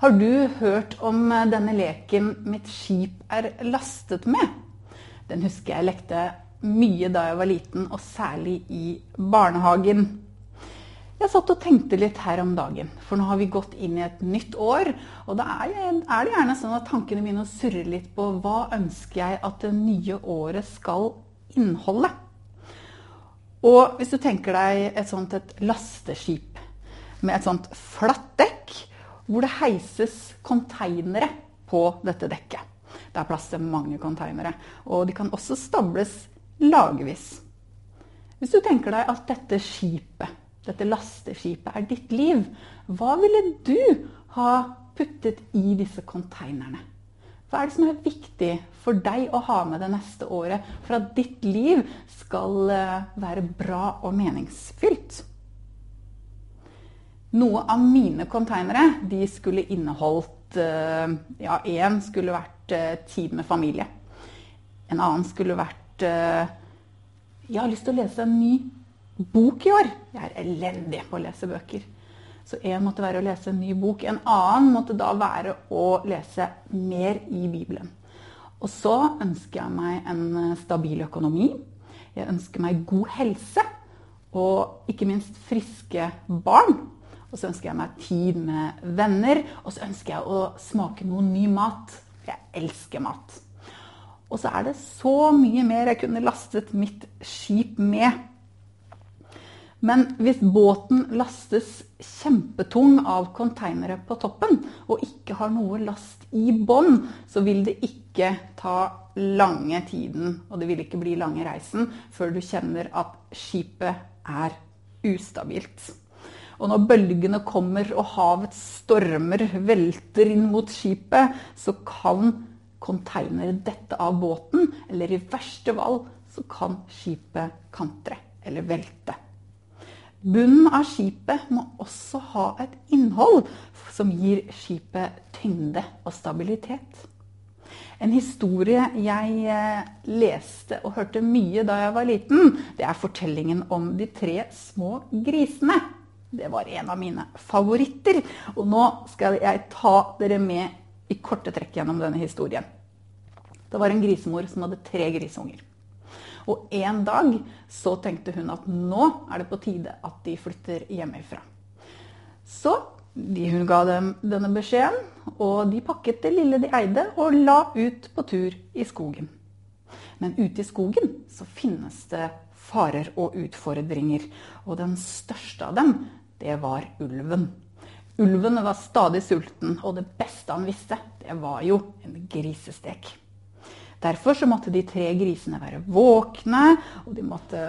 Har du hørt om denne leken 'Mitt skip er lastet med'? Den husker jeg lekte mye da jeg var liten, og særlig i barnehagen. Jeg satt og tenkte litt her om dagen, for nå har vi gått inn i et nytt år. Og da er det gjerne sånn at tankene mine surrer litt på hva ønsker jeg at det nye året skal inneholde. Og hvis du tenker deg et sånt et lasteskip med et sånt flatt dekk, hvor det heises konteinere på dette dekket. Det er plass til mange konteinere, og de kan også stables lagvis. Hvis du tenker deg at dette skipet, dette lasteskipet, er ditt liv, hva ville du ha puttet i disse konteinerne? Hva er det som er viktig for deg å ha med det neste året for at ditt liv skal være bra og meningsfylt? Noe av mine konteinere de skulle inneholdt Ja, én skulle vært tid med familie. En annen skulle vært Jeg har lyst til å lese en ny bok i år. Jeg er elendig på å lese bøker. Så én måtte være å lese en ny bok. En annen måtte da være å lese mer i Bibelen. Og så ønsker jeg meg en stabil økonomi. Jeg ønsker meg god helse. Og ikke minst friske barn. Og så ønsker jeg meg tid med venner. Og så ønsker jeg å smake noe ny mat. Jeg elsker mat. Og så er det så mye mer jeg kunne lastet mitt skip med. Men hvis båten lastes kjempetung av konteinere på toppen, og ikke har noe last i bånn, så vil det ikke ta lange tiden, og det vil ikke bli lange reisen, før du kjenner at skipet er ustabilt. Og når bølgene kommer og havets stormer velter inn mot skipet, så kan konteinere dette av båten, eller i verste fall så kan skipet kantre eller velte. Bunnen av skipet må også ha et innhold som gir skipet tyngde og stabilitet. En historie jeg leste og hørte mye da jeg var liten, det er fortellingen om de tre små grisene. Det var en av mine favoritter. Og nå skal jeg ta dere med i korte trekk gjennom denne historien. Det var en grisemor som hadde tre grisunger. Og en dag så tenkte hun at nå er det på tide at de flytter hjemmefra. Så hun ga dem denne beskjeden, og de pakket det lille de eide og la ut på tur i skogen. Men ute i skogen så finnes det farer og utfordringer, og den største av dem, det var ulven. Ulven var stadig sulten, og det beste han visste, det var jo en grisestek. Derfor så måtte de tre grisene være våkne, og de måtte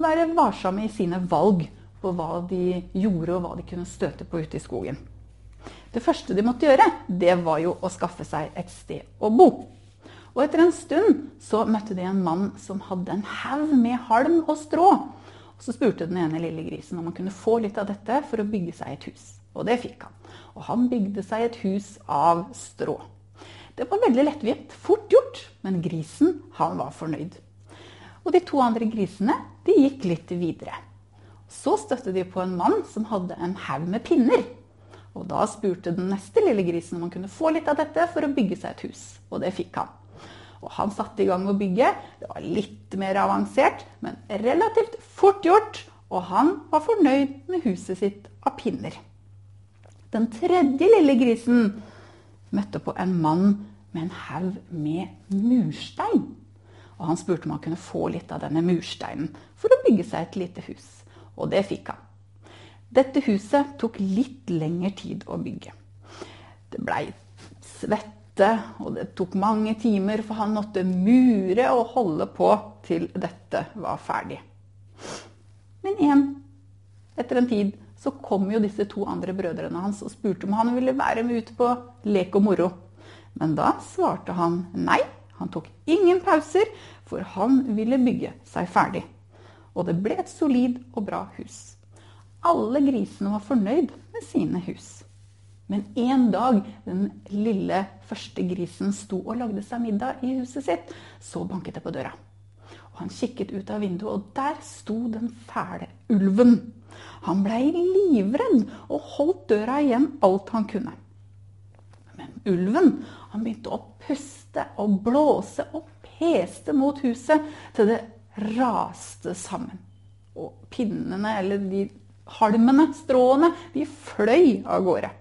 være varsomme i sine valg på hva de gjorde og hva de kunne støte på ute i skogen. Det første de måtte gjøre, det var jo å skaffe seg et sted å bo. Og etter en stund så møtte de en mann som hadde en haug med halm og strå. Så spurte den ene lille grisen om han kunne få litt av dette for å bygge seg et hus. Og det fikk han. Og han bygde seg et hus av strå. Det var veldig lettvint, fort gjort, men grisen han var fornøyd. Og de to andre grisene de gikk litt videre. Så støtte de på en mann som hadde en haug med pinner. Og da spurte den neste lille grisen om han kunne få litt av dette for å bygge seg et hus. Og det fikk han. Og han satte i gang med å bygge. Det var litt mer avansert, men relativt fort gjort. Og han var fornøyd med huset sitt av pinner. Den tredje lille grisen møtte på en mann med en haug med murstein. Og han spurte om han kunne få litt av denne mursteinen for å bygge seg et lite hus. Og det fikk han. Dette huset tok litt lengre tid å bygge. Det blei svette, og det tok mange timer, for han måtte mure og holde på til dette var ferdig. Men igjen, etter en tid, så kom jo disse to andre brødrene hans og spurte om han ville være med ut på lek og moro. Men da svarte han nei. Han tok ingen pauser, for han ville bygge seg ferdig. Og det ble et solid og bra hus. Alle grisene var fornøyd med sine hus. Men en dag den lille første grisen sto og lagde seg middag i huset sitt, så banket det på døra. Og Han kikket ut av vinduet, og der sto den fæle ulven. Han blei livredd og holdt døra igjen alt han kunne. Men ulven han begynte å puste og blåse og peste mot huset til det raste sammen. Og pinnene, eller de halmene, stråene, de fløy av gårde.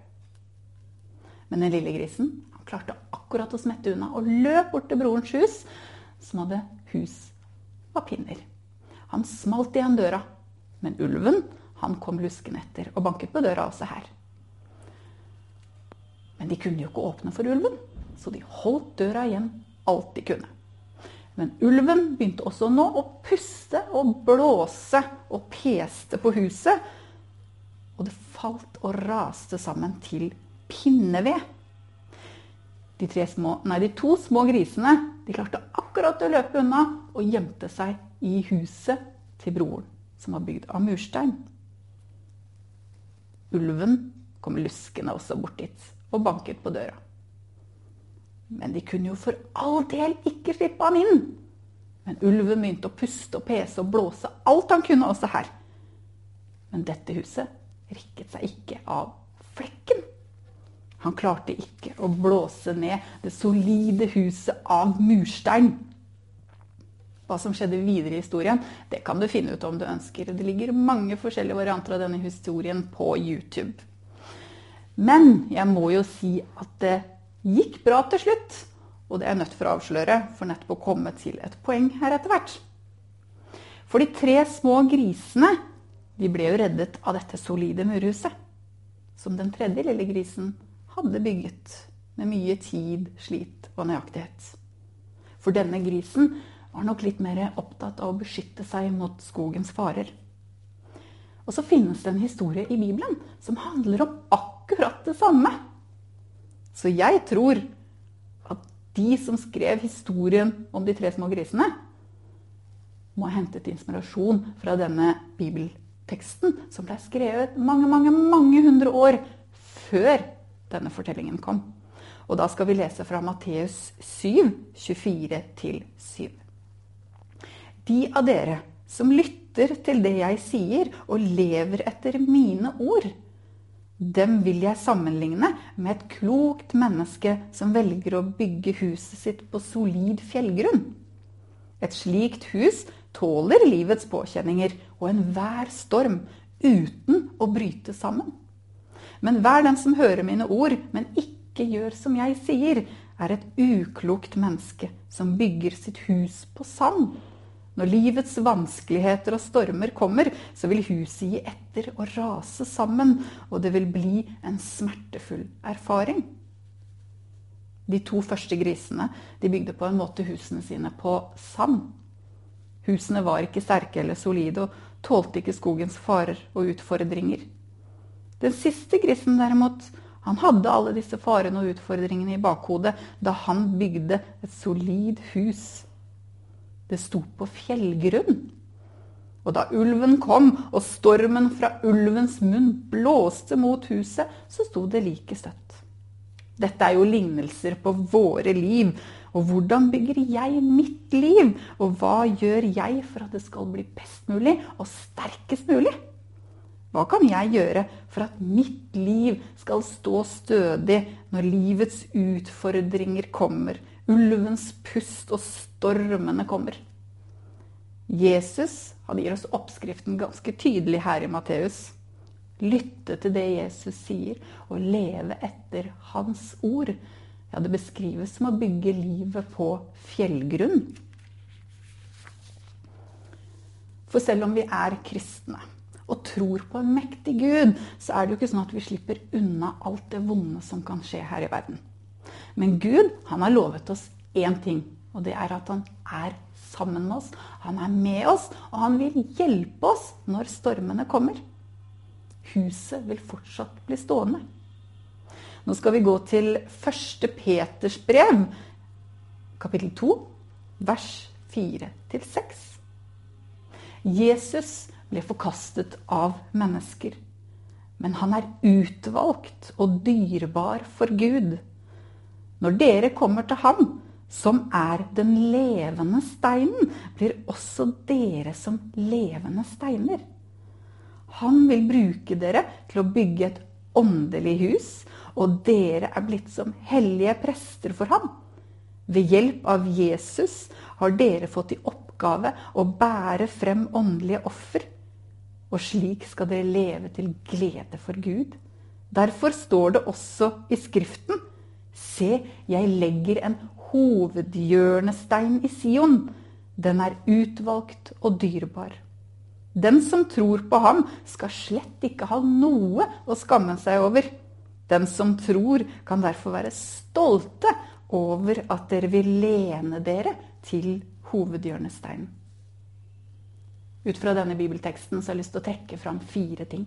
Men den lille grisen han klarte akkurat å smette unna og løp bort til brorens hus, som hadde hus av pinner. Han smalt igjen døra, men ulven han kom luskende etter og banket på døra også her. Men de kunne jo ikke åpne for ulven, så de holdt døra igjen alt de kunne. Men ulven begynte også nå å puste og blåse og peste på huset. Og det falt og raste sammen til pinneved. De, små, nei, de to små grisene de klarte akkurat å løpe unna og gjemte seg i huset til broren, som var bygd av murstein. Ulven kom luskende også bort dit og banket på døra. Men de kunne jo for all del ikke slippe ham inn. Men ulven begynte å puste og pese og blåse alt han kunne også her. Men dette huset rikket seg ikke av flekken. Han klarte ikke å blåse ned det solide huset av murstein. Hva som skjedde videre i historien, det kan du finne ut om du ønsker. Det ligger mange forskjellige varianter av denne historien på YouTube. Men jeg må jo si at det gikk bra til slutt. Og det er jeg nødt for å avsløre, for nettopp å komme til et poeng her etter hvert. For de tre små grisene de ble jo reddet av dette solide murhuset. Som den tredje lille grisen hadde bygget med mye tid, slit og nøyaktighet. For denne grisen var nok litt mer opptatt av å beskytte seg mot skogens farer. Og så finnes det en historie i Bibelen som handler om akkurat det samme. Så jeg tror at de som skrev historien om de tre små grisene, må ha hentet inspirasjon fra denne bibelteksten, som ble skrevet mange, mange, mange hundre år før denne fortellingen kom. Og da skal vi lese fra Matteus 7, 24-7. De av dere som lytter til det jeg sier, og lever etter mine ord, dem vil jeg sammenligne med et klokt menneske som velger å bygge huset sitt på solid fjellgrunn. Et slikt hus tåler livets påkjenninger og enhver storm uten å bryte sammen. Men hver den som hører mine ord, men ikke gjør som jeg sier, er et uklokt menneske som bygger sitt hus på sand. Når livets vanskeligheter og stormer kommer, så vil huset gi etter og rase sammen, og det vil bli en smertefull erfaring. De to første grisene de bygde på en måte husene sine på sand. Husene var ikke sterke eller solide og tålte ikke skogens farer og utfordringer. Den siste grisen derimot, han hadde alle disse farene og utfordringene i bakhodet da han bygde et solid hus det sto på fjellgrunn. Og da ulven kom og stormen fra ulvens munn blåste mot huset, så sto det like støtt. Dette er jo lignelser på våre liv. Og hvordan bygger jeg mitt liv? Og hva gjør jeg for at det skal bli best mulig og sterkest mulig? Hva kan jeg gjøre for at mitt liv skal stå stødig når livets utfordringer kommer, ulvens pust og stormene kommer. Jesus han gir oss oppskriften ganske tydelig her i Matteus. Lytte til det Jesus sier, og leve etter hans ord. Ja, det beskrives som å bygge livet på fjellgrunn. For selv om vi er kristne og tror på en mektig Gud, så er det jo ikke sånn at vi slipper unna alt det vonde som kan skje her i verden. Men Gud han har lovet oss én ting, og det er at han er sammen med oss. Han er med oss, og han vil hjelpe oss når stormene kommer. Huset vil fortsatt bli stående. Nå skal vi gå til 1. Peters brev, kapittel 2, vers 4-6. Jesus ble forkastet av mennesker, men han er utvalgt og dyrebar for Gud. Når dere kommer til ham, som er den levende steinen, blir også dere som levende steiner. Han vil bruke dere til å bygge et åndelig hus, og dere er blitt som hellige prester for ham. Ved hjelp av Jesus har dere fått i oppgave å bære frem åndelige offer. Og slik skal dere leve til glede for Gud. Derfor står det også i Skriften Se, jeg legger en hovedhjørnestein i Sion. Den er utvalgt og dyrebar. Den som tror på ham, skal slett ikke ha noe å skamme seg over. Den som tror, kan derfor være stolte over at dere vil lene dere til hovedhjørnesteinen. Ut fra denne bibelteksten så har jeg lyst til å trekke fram fire ting.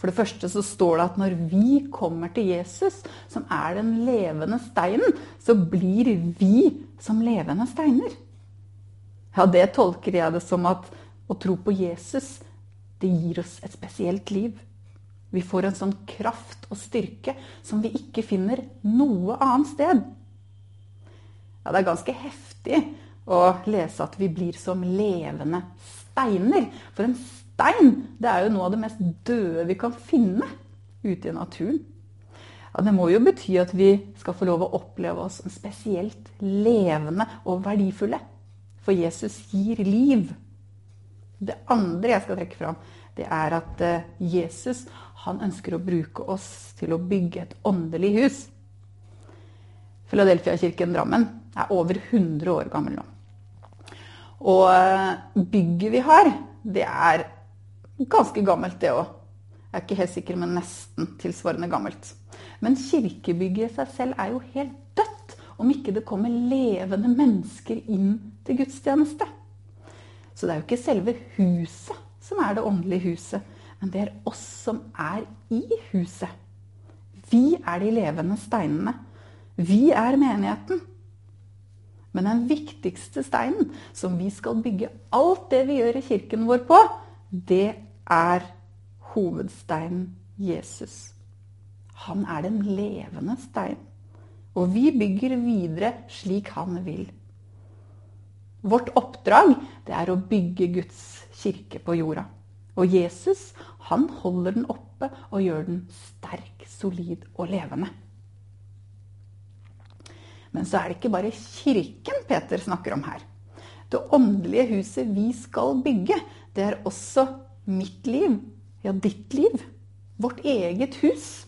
For det første så står det at når vi kommer til Jesus, som er den levende steinen, så blir vi som levende steiner. Ja, det tolker jeg det som at å tro på Jesus, det gir oss et spesielt liv. Vi får en sånn kraft og styrke som vi ikke finner noe annet sted. Ja, det er ganske heftig å lese at vi blir som levende steiner. For en stein det er jo noe av det mest døde vi kan finne ute i naturen. Ja, det må jo bety at vi skal få lov å oppleve oss som spesielt levende og verdifulle. For Jesus gir liv. Det andre jeg skal trekke fram, det er at eh, Jesus han ønsker å bruke oss til å bygge et åndelig hus. Philadelphia-kirken Drammen er over 100 år gammel nå. Og eh, bygget vi har, det er Ganske gammelt, det òg. Jeg er ikke helt sikker, men nesten tilsvarende gammelt. Men kirkebygget i seg selv er jo helt dødt om ikke det kommer levende mennesker inn til gudstjeneste. Så det er jo ikke selve huset som er det åndelige huset, men det er oss som er i huset. Vi er de levende steinene. Vi er menigheten. Men den viktigste steinen som vi skal bygge alt det vi gjør i kirken vår på, det er hovedsteinen Jesus. Han er den levende steinen. Og vi bygger videre slik han vil. Vårt oppdrag det er å bygge Guds kirke på jorda. Og Jesus han holder den oppe og gjør den sterk, solid og levende. Men så er det ikke bare kirken Peter snakker om her. Det åndelige huset vi skal bygge, det er også mitt liv, ja, ditt liv. Vårt eget hus.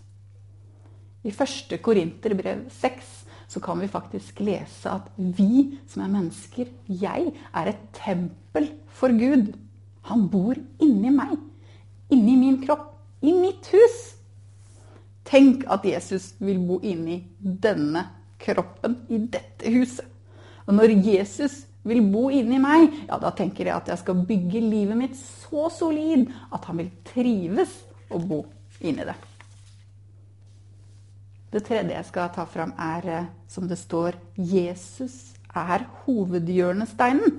I første Korinterbrev 6 så kan vi faktisk lese at vi som er mennesker, jeg, er et tempel for Gud. Han bor inni meg, inni min kropp, i mitt hus. Tenk at Jesus vil bo inni denne kroppen, i dette huset. Og når Jesus vil bo inni meg, ja, da tenker jeg at jeg skal bygge livet mitt så solid at han vil trives å bo inni det. Det tredje jeg skal ta fram, er eh, som det står Jesus er hovedhjørnesteinen.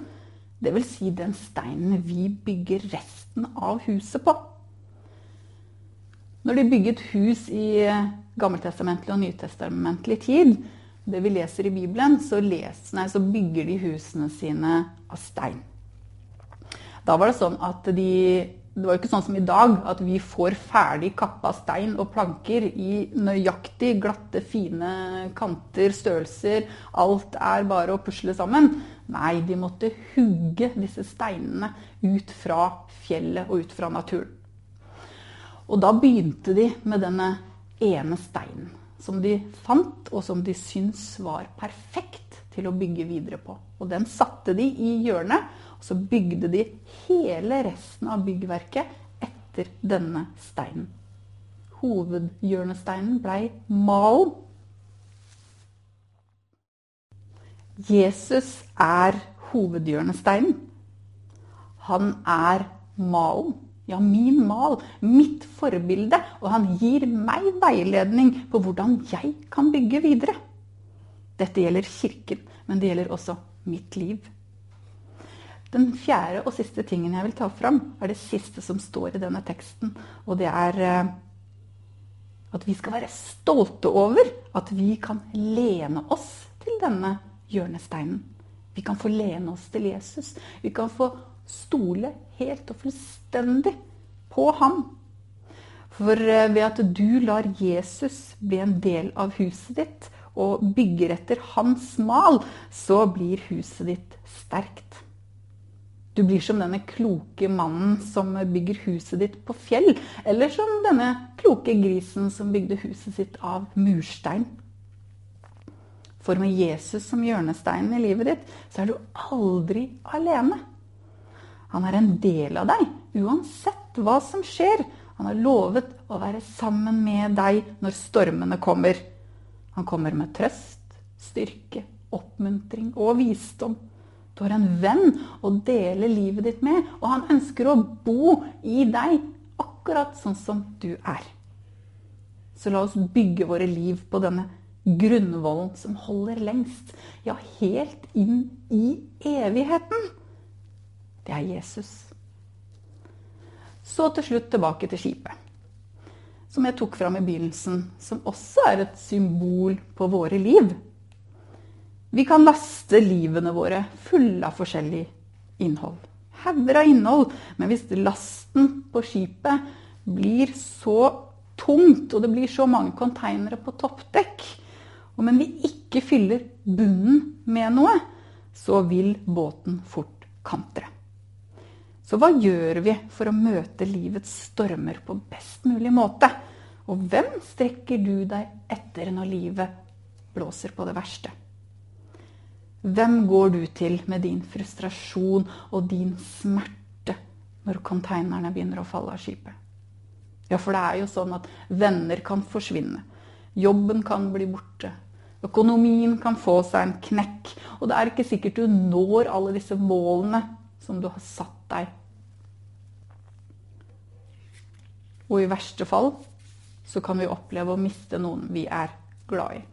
Dvs. Si den steinen vi bygger resten av huset på. Når de bygget hus i eh, gammeltestamentlig og nytestamentlig tid, det vi leser i Bibelen, så, leser, nei, så bygger de husene sine av stein. Da var det sånn at de Det var ikke sånn som i dag, at vi får ferdig kappa stein og planker i nøyaktig glatte, fine kanter, størrelser. Alt er bare å pusle sammen. Nei, de måtte hugge disse steinene ut fra fjellet og ut fra naturen. Og da begynte de med denne ene steinen som de fant, og som de syntes var perfekt til å bygge videre på. Og den satte de i hjørnet, og så bygde de hele resten av byggverket etter denne steinen. Hovedhjørnesteinen blei malen. Jesus er hovedhjørnesteinen. Han er malen. Ja, min mal, mitt forbilde, og han gir meg veiledning på hvordan jeg kan bygge videre. Dette gjelder Kirken, men det gjelder også mitt liv. Den fjerde og siste tingen jeg vil ta fram, er det siste som står i denne teksten. Og det er eh, at vi skal være stolte over at vi kan lene oss til denne hjørnesteinen. Vi kan få lene oss til Jesus. Vi kan få stole helt og fullstendig på ham. For eh, ved at du lar Jesus bli en del av huset ditt, og bygger etter hans mal, så blir huset ditt sterkt. Du blir som denne kloke mannen som bygger huset ditt på fjell, eller som denne kloke grisen som bygde huset sitt av murstein. For med Jesus som hjørnesteinen i livet ditt, så er du aldri alene. Han er en del av deg, uansett hva som skjer. Han har lovet å være sammen med deg når stormene kommer. Han kommer med trøst, styrke, oppmuntring og visdom. Du har en venn å dele livet ditt med, og han ønsker å bo i deg akkurat sånn som du er. Så la oss bygge våre liv på denne grunnvollen som holder lengst, ja, helt inn i evigheten det er Jesus. Så til slutt tilbake til skipet. Som jeg tok fram i begynnelsen, som også er et symbol på våre liv. Vi kan laste livene våre fulle av forskjellig innhold. Hauger av innhold. Men hvis lasten på skipet blir så tungt, og det blir så mange konteinere på toppdekk, men vi ikke fyller bunnen med noe, så vil båten fort kantre. Så hva gjør vi for å møte livets stormer på best mulig måte? Og hvem strekker du deg etter når livet blåser på det verste? Hvem går du til med din frustrasjon og din smerte når konteinerne begynner å falle av skipet? Ja, for det er jo sånn at venner kan forsvinne. Jobben kan bli borte. Økonomien kan få seg en knekk. Og det er ikke sikkert du når alle disse målene som du har satt deg. Og i verste fall så kan vi oppleve å miste noen vi er glad i.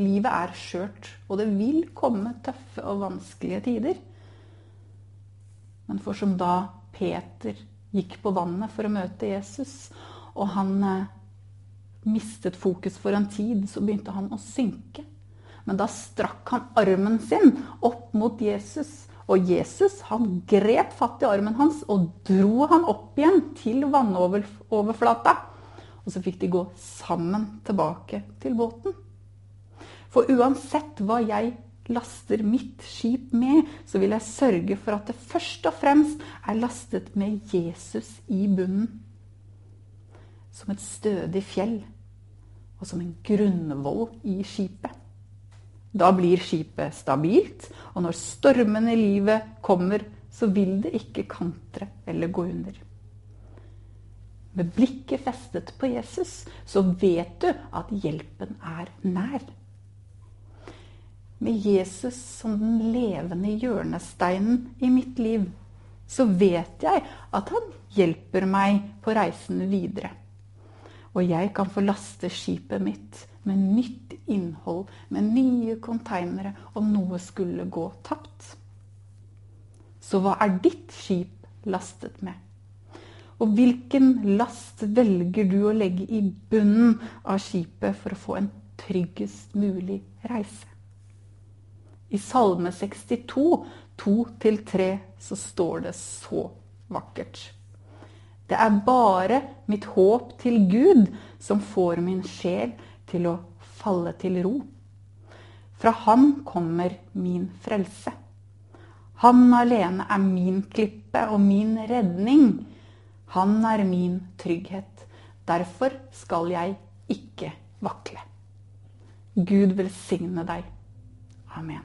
Livet er skjørt, og det vil komme tøffe og vanskelige tider. Men for som da Peter gikk på vannet for å møte Jesus, og han eh, mistet fokus for en tid, så begynte han å synke. Men da strakk han armen sin opp mot Jesus og Jesus han grep fatt i armen hans og dro han opp igjen til vannoverflata. Og så fikk de gå sammen tilbake til båten. For uansett hva jeg laster mitt skip med, så vil jeg sørge for at det først og fremst er lastet med Jesus i bunnen. Som et stødig fjell og som en grunnvoll i skipet. Da blir skipet stabilt, og når stormene i livet kommer, så vil det ikke kantre eller gå under. Med blikket festet på Jesus, så vet du at hjelpen er nær. Med Jesus som den levende hjørnesteinen i mitt liv, så vet jeg at han hjelper meg på reisen videre. Og jeg kan få laste skipet mitt med nytt innhold, med nye konteinere, om noe skulle gå tapt. Så hva er ditt skip lastet med? Og hvilken last velger du å legge i bunnen av skipet for å få en tryggest mulig reise? I Salme 62, 2-3, så står det så vakkert. Det er bare mitt håp til Gud som får min sjel til å falle til ro. Fra ham kommer min frelse. Han alene er min klippe og min redning. Han er min trygghet. Derfor skal jeg ikke vakle. Gud velsigne deg. Amen.